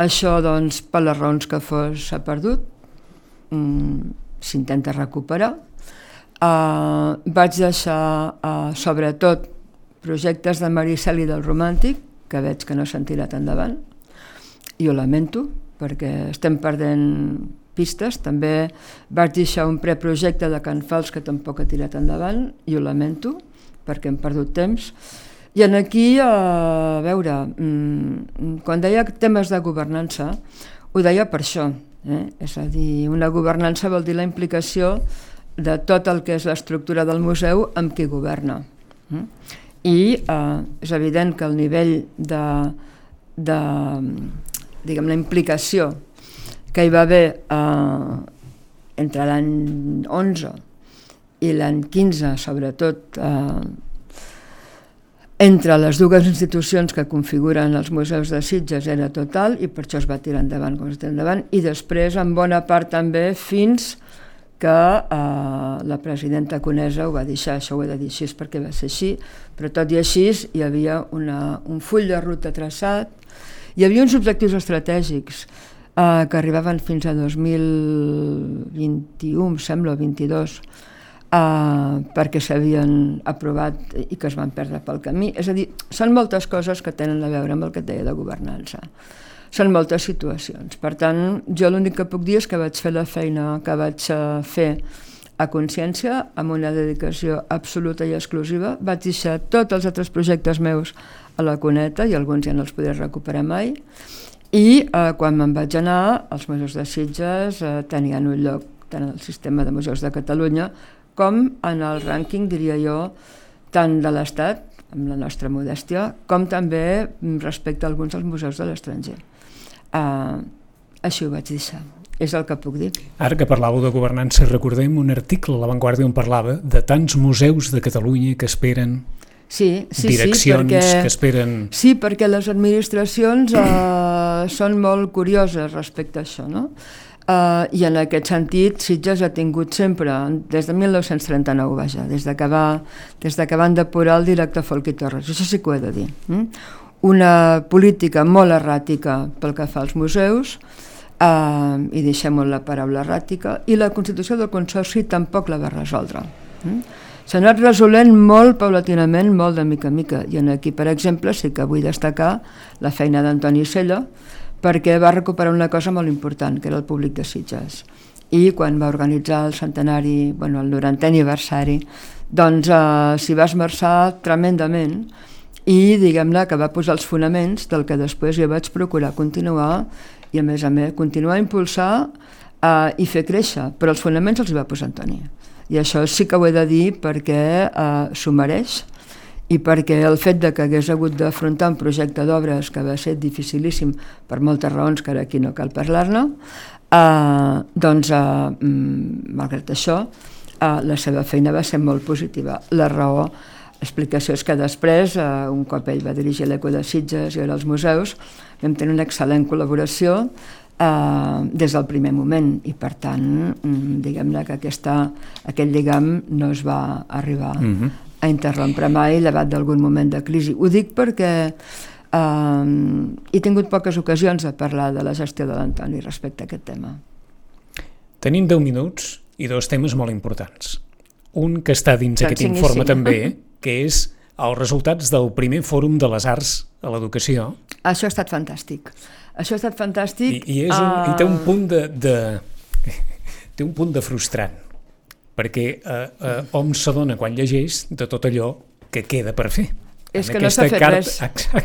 Això, doncs, per les raons que fos, s'ha perdut. Mm, S'intenta recuperar. Uh, vaig deixar, uh, sobretot, projectes de Maricel i del Romàntic, que veig que no s'han tirat endavant, i ho lamento, perquè estem perdent pistes. També vaig deixar un preprojecte de Can Fals que tampoc ha tirat endavant i ho lamento perquè hem perdut temps. I en aquí, a veure, mmm, quan deia temes de governança, ho deia per això. Eh? És a dir, una governança vol dir la implicació de tot el que és l'estructura del museu amb qui governa. Mm? I eh, és evident que el nivell de, de diguem, la implicació que hi va haver eh, entre l'any 11 i l'any 15, sobretot eh, entre les dues institucions que configuren els museus de Sitges era total i per això es va tirar endavant com es endavant i després en bona part també fins que eh, la presidenta Conesa ho va deixar, això ho he de dir així perquè va ser així, però tot i així hi havia una, un full de ruta traçat. Hi havia uns objectius estratègics eh, que arribaven fins a 2021, em sembla, 22, eh, perquè s'havien aprovat i que es van perdre pel camí. És a dir, són moltes coses que tenen a veure amb el que et deia de governança. Són moltes situacions. Per tant, jo l'únic que puc dir és que vaig fer la feina que vaig eh, fer a consciència, amb una dedicació absoluta i exclusiva. Vaig deixar tots els altres projectes meus a la cuneta i alguns ja no els podré recuperar mai i eh, quan me'n vaig anar els museus de Sitges eh, tenien un lloc tant el sistema de museus de Catalunya com en el rànquing, diria jo, tant de l'Estat, amb la nostra modèstia, com també respecte a alguns dels museus de l'estranger. Eh, així ho vaig deixar. És el que puc dir. Ara que parlàveu de governança, recordem un article a La Vanguardia on parlava de tants museus de Catalunya que esperen sí, sí, direccions sí, perquè, que esperen... Sí, perquè les administracions eh, són molt curioses respecte a això, no? Uh, I en aquest sentit, Sitges ha tingut sempre, des de 1939, vaja, des de que, va, des de que van depurar el director Folqui Torres, això sí que ho he de dir, mm? una política molt erràtica pel que fa als museus, uh, i deixem molt la paraula erràtica, i la Constitució del Consorci tampoc la va resoldre. Mm? s'ha anat resolent molt paulatinament, molt de mica en mica. I en aquí, per exemple, sí que vull destacar la feina d'Antoni Sella, perquè va recuperar una cosa molt important, que era el públic de Sitges. I quan va organitzar el centenari, bueno, el 90è aniversari, doncs eh, s'hi va esmerçar tremendament i diguem-ne que va posar els fonaments del que després jo vaig procurar continuar i a més a més continuar a impulsar eh, i fer créixer, però els fonaments els va posar Antoni. I això sí que ho he de dir perquè eh, s'ho mereix i perquè el fet de que hagués hagut d'afrontar un projecte d'obres que va ser dificilíssim per moltes raons que ara aquí no cal parlar-ne, eh, doncs, eh, mm, malgrat això, eh, la seva feina va ser molt positiva. La raó, l'explicació és que després, eh, un cop ell va dirigir l'Eco de Sitges i ara els museus, vam tenir una excel·lent col·laboració eh, des del primer moment i per tant mm, diguem-ne que aquesta, aquest lligam no es va arribar -hmm. A interrompre mai llevat d'algun moment de crisi. Ho dic perquè eh, he tingut poques ocasions de parlar de la gestió de l'Antoni respecte a aquest tema. Tenim 10 minuts i dos temes molt importants. Un que està dins aquest informe també, que és els resultats del primer fòrum de les arts a l'educació. Això ha estat fantàstic. Això ha estat fantàstic. I, i, és un, uh... i té un punt de, de té un punt de frustrant perquè eh, eh, hom s'adona quan llegeix de tot allò que queda per fer. És en que no s'ha fet carta... res. Exacte.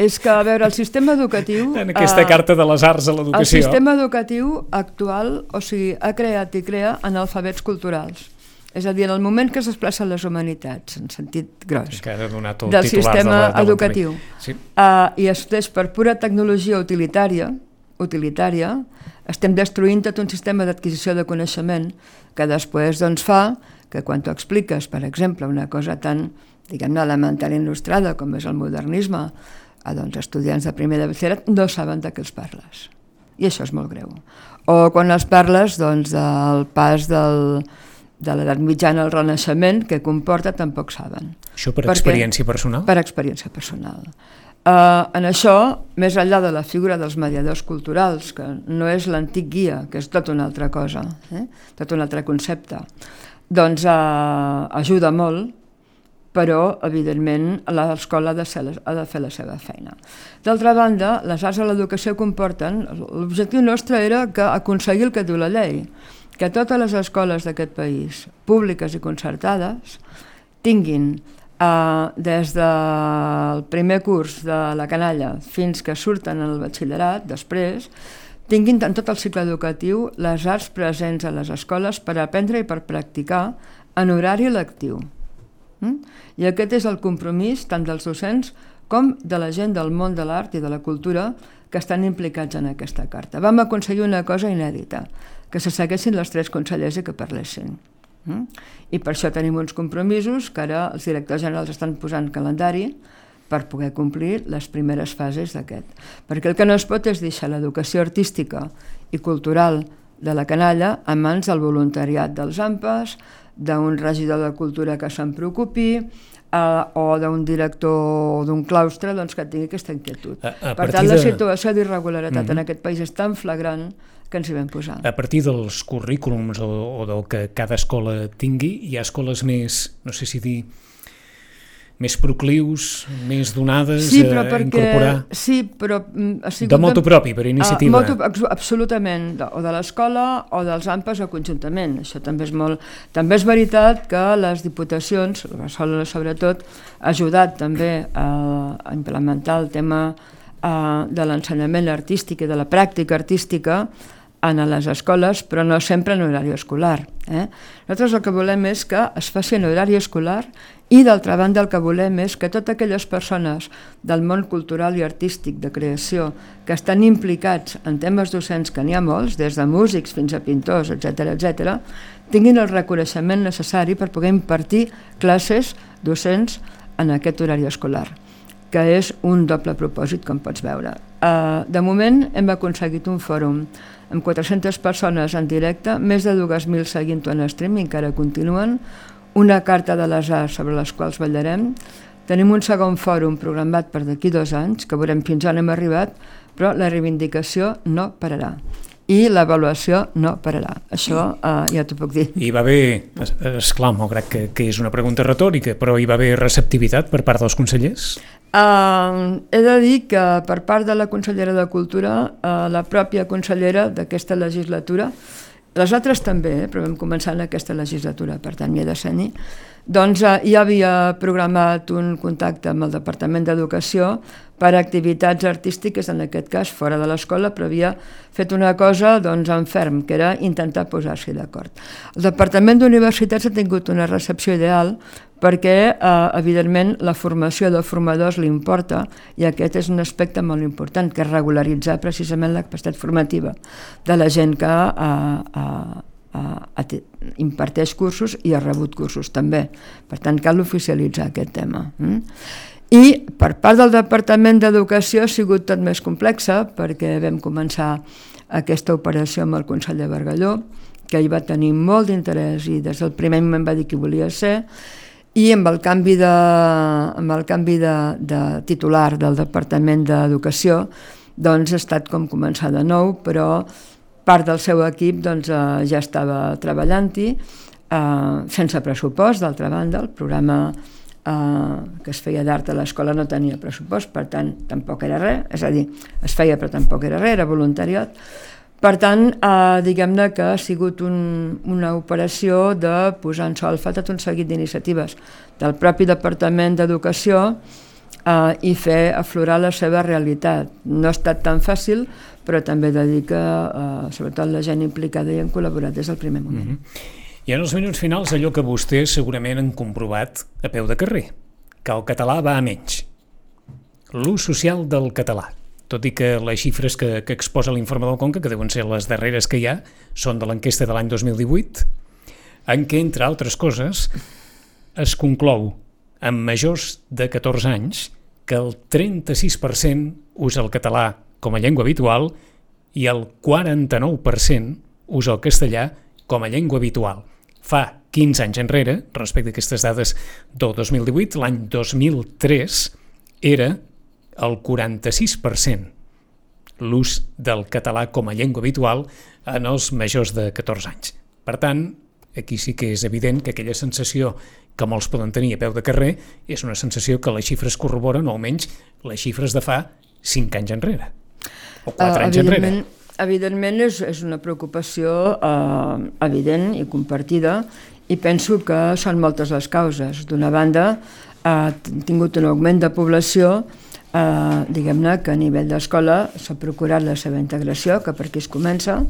És que, a veure, el sistema educatiu... En aquesta uh, carta de les arts a l'educació... El sistema educatiu actual, o sigui, ha creat i crea analfabets culturals. És a dir, en el moment que es desplacen les humanitats, en sentit gros, que donat del sistema de la, de educatiu, sí. uh, i després per pura tecnologia utilitària, utilitària, estem destruint tot un sistema d'adquisició de coneixement que després doncs, fa que quan tu expliques, per exemple, una cosa tan, diguem-ne, elemental il·lustrada com és el modernisme, a doncs, estudiants de primer de batxillerat no saben de què els parles. I això és molt greu. O quan els parles doncs, del pas del, de l'edat mitjana al renaixement que comporta tampoc saben. Això per Perquè, experiència personal? Per experiència personal. Uh, en això, més enllà de la figura dels mediadors culturals, que no és l'antic guia, que és tot una altra cosa, eh? tot un altre concepte, doncs uh, ajuda molt, però, evidentment, l'escola ha, de ha de fer la seva feina. D'altra banda, les arts a l'educació comporten... L'objectiu nostre era que aconseguir el que diu la llei, que totes les escoles d'aquest país, públiques i concertades, tinguin eh, des del primer curs de la canalla fins que surten al batxillerat, després, tinguin en tot el cicle educatiu les arts presents a les escoles per aprendre i per practicar en horari lectiu. Mm? I aquest és el compromís tant dels docents com de la gent del món de l'art i de la cultura que estan implicats en aquesta carta. Vam aconseguir una cosa inèdita, que se seguessin les tres consellers i que parlessin. Mm? I per això tenim uns compromisos que ara els directors generals estan posant calendari per poder complir les primeres fases d'aquest. Perquè el que no es pot és deixar l'educació artística i cultural de la canalla en mans del voluntariat dels AMPAs, d'un regidor de cultura que se'n preocupi, eh, o d'un director d'un claustre doncs, que tingui aquesta inquietud. A, a per tant, de... la situació d'irregularitat mm -hmm. en aquest país és tan flagrant que ens hi vam posar. A partir dels currículums o, o del que cada escola tingui, hi ha escoles més, no sé si dir, més proclius, més donades sí, però a perquè, incorporar... Sí, però... Mm, ha sigut de moto propi, per iniciativa. Uh, moto, absolutament, o de l'escola o dels AMPAs o conjuntament. Això també és molt... També és veritat que les diputacions, Barcelona sobretot, ha ajudat també a, a implementar el tema uh, de l'ensenyament artístic i de la pràctica artística en les escoles, però no sempre en horari escolar. Eh? Nosaltres el que volem és que es faci en horari escolar i, d'altra banda, el que volem és que totes aquelles persones del món cultural i artístic de creació que estan implicats en temes docents, que n'hi ha molts, des de músics fins a pintors, etc etc, tinguin el reconeixement necessari per poder impartir classes docents en aquest horari escolar que és un doble propòsit, com pots veure. Uh, de moment hem aconseguit un fòrum amb 400 persones en directe, més de 2.000 seguint-ho en streaming, que ara continuen, una carta de arts sobre les quals ballarem, tenim un segon fòrum programat per d'aquí dos anys, que veurem fins on hem arribat, però la reivindicació no pararà i l'avaluació no pararà. Això uh, ja t'ho puc dir. I va haver, esclar, malgrat que, que és una pregunta retòrica, però hi va haver receptivitat per part dels consellers? Uh, he de dir que per part de la consellera de Cultura, uh, la pròpia consellera d'aquesta legislatura, les altres també, eh, però vam començar en aquesta legislatura, per tant, hi he de doncs eh, ja havia programat un contacte amb el Departament d'Educació per a activitats artístiques, en aquest cas fora de l'escola, però havia fet una cosa doncs, en ferm, que era intentar posar-s'hi d'acord. El Departament d'Universitats ha tingut una recepció ideal perquè, eh, evidentment, la formació de formadors li importa i aquest és un aspecte molt important, que és regularitzar precisament la capacitat formativa de la gent que eh, eh, uh, imparteix cursos i ha rebut cursos també. Per tant, cal oficialitzar aquest tema. Mm? I per part del Departament d'Educació ha sigut tot més complexa perquè vam començar aquesta operació amb el Consell de Bargalló, que hi va tenir molt d'interès i des del primer moment va dir que volia ser, i amb el canvi de, amb el canvi de, de titular del Departament d'Educació doncs ha estat com començar de nou, però part del seu equip doncs, eh, ja estava treballant-hi, eh, sense pressupost, d'altra banda, el programa eh, que es feia d'art a l'escola no tenia pressupost, per tant, tampoc era res, és a dir, es feia però tampoc era res, era voluntariat. Per tant, eh, diguem-ne que ha sigut un, una operació de posar en solfa tot un seguit d'iniciatives del propi Departament d'Educació eh, i fer aflorar la seva realitat. No ha estat tan fàcil, però també de dir que eh, sobretot la gent implicada hi han col·laborat des del primer moment. Mm -hmm. I en els minuts finals allò que vostès segurament han comprovat a peu de carrer, que el català va a menys. L'ús social del català, tot i que les xifres que, que exposa l'informe del Conca, que deuen ser les darreres que hi ha, són de l'enquesta de l'any 2018, en què, entre altres coses, es conclou amb majors de 14 anys que el 36% usa el català com a llengua habitual i el 49% usa el castellà com a llengua habitual. Fa 15 anys enrere, respecte a aquestes dades del 2018, l'any 2003 era el 46% l'ús del català com a llengua habitual en els majors de 14 anys. Per tant, aquí sí que és evident que aquella sensació que molts poden tenir a peu de carrer és una sensació que les xifres corroboren, o almenys les xifres de fa 5 anys enrere o quatre uh, anys enrere. Evidentment és, és una preocupació uh, evident i compartida i penso que són moltes les causes. D'una banda, ha tingut un augment de població eh, diguem-ne que a nivell d'escola s'ha procurat la seva integració, que per aquí es comença,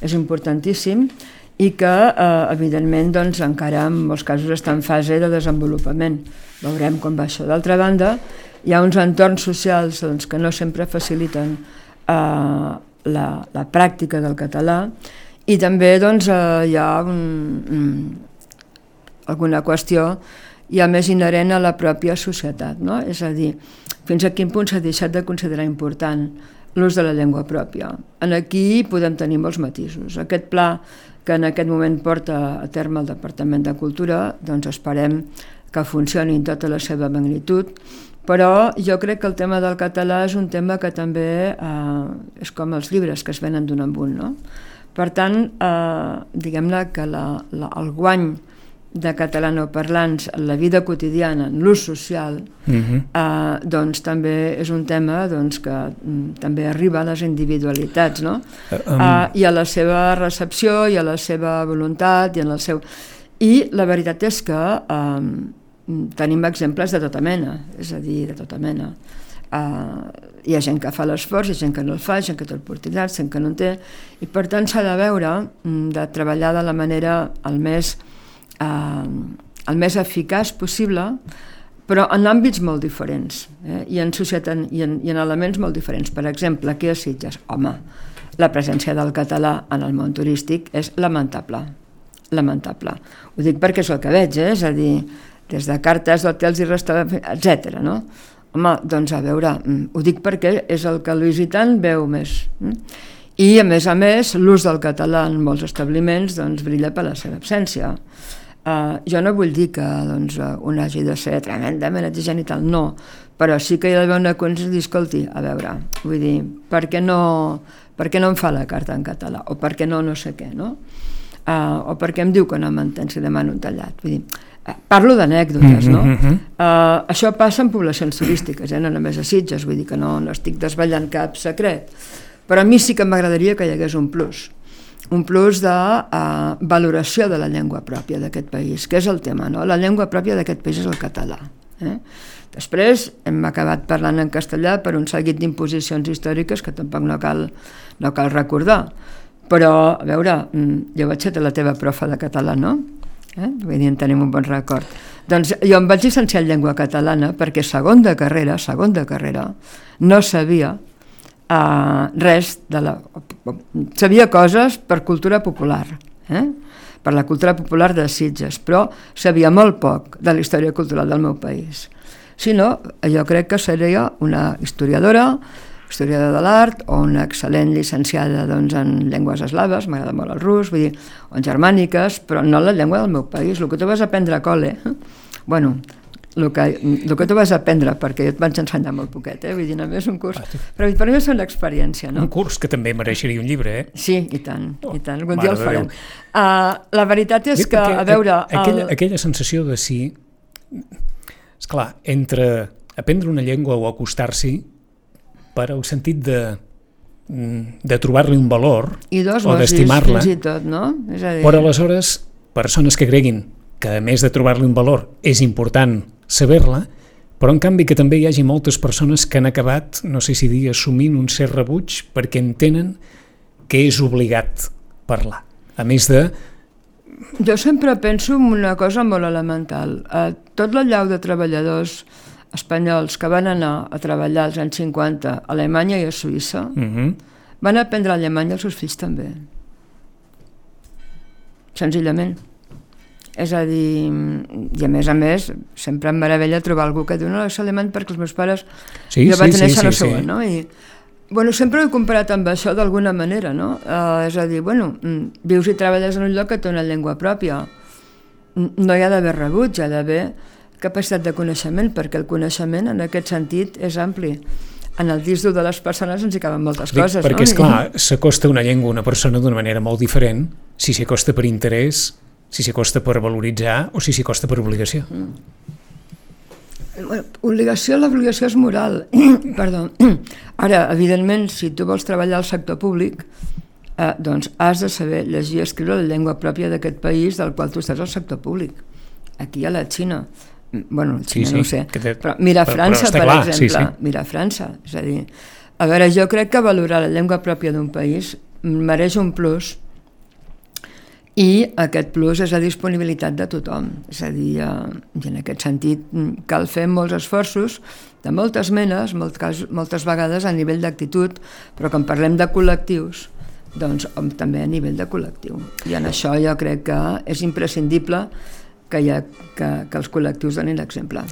és importantíssim, i que, eh, evidentment, doncs, encara en molts casos està en fase de desenvolupament. Veurem com va això. D'altra banda, hi ha uns entorns socials doncs, que no sempre faciliten eh, la, la pràctica del català i també doncs, eh, hi ha un, un, alguna qüestió ja més inherent a la pròpia societat, no? és a dir, fins a quin punt s'ha deixat de considerar important l'ús de la llengua pròpia. En aquí podem tenir molts matisos. Aquest pla que en aquest moment porta a terme el Departament de Cultura, doncs esperem que funcioni en tota la seva magnitud però jo crec que el tema del català és un tema que també eh, és com els llibres que es venen d'un en un, no? Per tant, eh, diguem-ne que la, la, el guany de catalanoparlants en la vida quotidiana, en l'ús social, uh mhm. -huh. eh, doncs també és un tema doncs, que mm, també arriba a les individualitats, no? Uh, um... eh, I a la seva recepció, i a la seva voluntat, i en el seu... I la veritat és que eh, tenim exemples de tota mena, és a dir, de tota mena. Uh, hi ha gent que fa l'esforç, hi ha gent que no el fa, gent que té oportunitat, gent que no en té, i per tant s'ha de veure, mm, de treballar de la manera el més, uh, el més eficaç possible, però en àmbits molt diferents eh? I, en societat, i, en, i en elements molt diferents. Per exemple, aquí a Sitges, home, la presència del català en el món turístic és lamentable, lamentable. Ho dic perquè és el que veig, eh? és a dir, des de cartes d'hotels i restaurants, etc. no? Home, doncs a veure, mm, ho dic perquè és el que el visitant veu més. Mm? I, a més a més, l'ús del català en molts establiments doncs, brilla per la seva absència. Uh, jo no vull dir que doncs, un hagi de ser tremendament exigent i tal, no, però sí que hi ha d'haver una cosa dir, escolti, a veure, vull dir, per què no, per què no em fa la carta en català? O per què no no sé què, no? Uh, o per què em diu que no m'entén si demano un tallat? Vull dir, Parlo d'anècdotes, no? Mm -hmm. uh, això passa en poblacions turístiques, eh? no només a Sitges, vull dir que no, no estic desvetllant cap secret. Però a mi sí que m'agradaria que hi hagués un plus. Un plus de uh, valoració de la llengua pròpia d'aquest país, que és el tema, no? La llengua pròpia d'aquest país és el català. Eh? Després hem acabat parlant en castellà per un seguit d'imposicions històriques que tampoc no cal, no cal recordar. Però, a veure, mm, jo vaig ser la teva profa de català, no? Eh? Vull dir, en tenim un bon record. Doncs jo em vaig llicenciar en llengua catalana perquè segon de carrera, segon de carrera, no sabia uh, res de la... Sabia coses per cultura popular, eh? per la cultura popular de Sitges, però sabia molt poc de la història cultural del meu país. Si no, jo crec que seria una historiadora, historiadora de l'art o una excel·lent llicenciada doncs, en llengües eslaves, m'agrada molt el rus, vull dir, o en germàniques, però no la llengua del meu país, el que tu vas aprendre a col·le. Bueno, el que, el que tu vas aprendre, perquè jo et vaig ensenyar molt poquet, eh? vull dir, només un curs, ah, però per mi és una experiència. No? Un curs que també mereixeria un llibre, eh? Sí, i tant, oh, i tant, algun dia el farem. Uh, la veritat és que, a veure... Aquella, el... aquella sensació de si... És clar, entre aprendre una llengua o acostar-s'hi, per al sentit de, mm, de trobar-li un valor I dos o d'estimar-la. fins i tot, no? És a dir... Però aleshores, persones que creguin que a més de trobar-li un valor és important saber-la, però en canvi que també hi hagi moltes persones que han acabat, no sé si dir, assumint un cert rebuig perquè entenen que és obligat parlar. A més de... Jo sempre penso en una cosa molt elemental. A tot la llau de treballadors espanyols que van anar a treballar als anys 50 a Alemanya i a Suïssa uh mhm. -huh. van aprendre alemany els seus fills també. Senzillament. És a dir, i a més a més, sempre em meravella trobar algú que diu no, és alemany perquè els meus pares sí, jo sí, vaig sí, néixer sí, a sí. següent, no? I, bueno, sempre ho he comparat amb això d'alguna manera, no? Uh, és a dir, bueno, mm, vius i treballes en un lloc que té una llengua pròpia. No hi ha d'haver rebuig, hi ha d'haver capacitat de coneixement, perquè el coneixement en aquest sentit és ampli. En el disc de les persones ens hi caben moltes Dic, coses. Perquè, no? és clar, s'acosta una llengua a una persona d'una manera molt diferent, si s'hi acosta per interès, si s'hi acosta per valoritzar o si s'hi acosta per obligació. Mm. Bueno, obligació, l'obligació és moral. Perdó. Ara, evidentment, si tu vols treballar al sector públic, eh, doncs has de saber llegir i escriure la llengua pròpia d'aquest país del qual tu estàs al sector públic. Aquí a la Xina bueno, el Xina sí, sí, no sé, té... però mira França, però, però per clar, exemple, sí, sí. mira França, és a dir, a veure, jo crec que valorar la llengua pròpia d'un país mereix un plus i aquest plus és la disponibilitat de tothom, és a dir, eh, i en aquest sentit mm, cal fer molts esforços de moltes menes, molt, moltes vegades a nivell d'actitud, però quan parlem de col·lectius, doncs també a nivell de col·lectiu. I en això jo crec que és imprescindible que, hi ha, que, que els col·lectius donin l'exemple.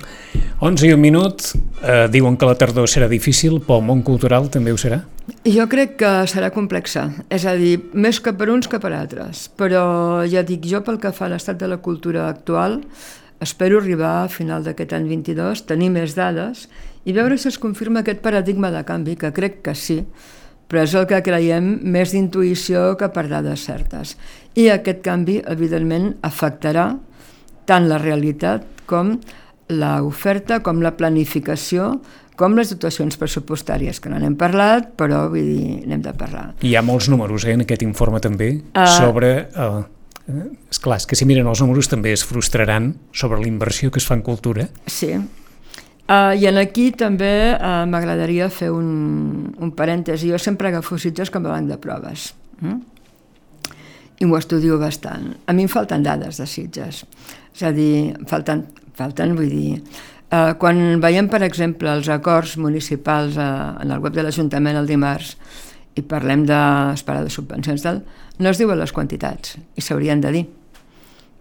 11 i un minut, eh, diuen que la tardor serà difícil, però el món cultural també ho serà? Jo crec que serà complexa, és a dir, més que per uns que per altres, però ja dic, jo pel que fa a l'estat de la cultura actual, espero arribar a final d'aquest any 22, tenir més dades i veure si es confirma aquest paradigma de canvi, que crec que sí, però és el que creiem més d'intuïció que per dades certes. I aquest canvi, evidentment, afectarà tant la realitat com l'oferta, com la planificació, com les dotacions pressupostàries, que no n'hem parlat, però vull dir, n'hem de parlar. Hi ha molts números eh, en aquest informe també uh, sobre... Uh, és clar, és que si miren els números també es frustraran sobre la inversió que es fa en cultura. Sí. Uh, I en aquí també uh, m'agradaria fer un, un parèntesi. Jo sempre agafo sitges com a banc de proves. Mm? i m'ho estudio bastant. A mi em falten dades de Sitges, és a dir, falten, falten vull dir... Eh, quan veiem, per exemple, els acords municipals eh, en el web de l'Ajuntament el dimarts i parlem d'esperar de subvencions, tal, no es diuen les quantitats, i s'haurien de dir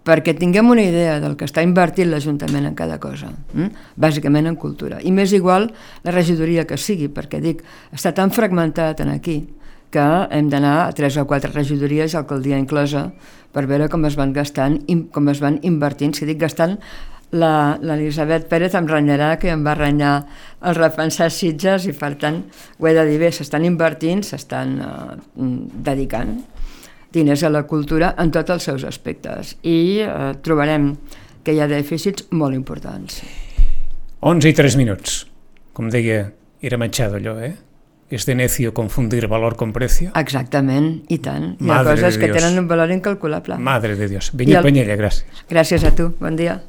perquè tinguem una idea del que està invertint l'Ajuntament en cada cosa, hm? bàsicament en cultura. I més igual la regidoria que sigui, perquè dic, està tan fragmentat en aquí que hem d'anar a tres o quatre regidories, alcaldia inclosa, per veure com es van gastant, com es van invertint. Si dic gastant, l'Elisabet Pérez em renyarà que em va renyar el repensar Sitges i per tant ho he de dir bé, s'estan invertint, s'estan uh, dedicant diners a la cultura en tots els seus aspectes i uh, trobarem que hi ha dèficits molt importants. 11 i 3 minuts. Com deia, era Machado allò, eh? És de necio confundir valor con precio. Exactament, i tant. Hi ha Madre coses que Dios. tenen un valor incalculable. Madre de Dios. I Vinya el- Penyella, gràcies. Gràcies a tu, bon dia.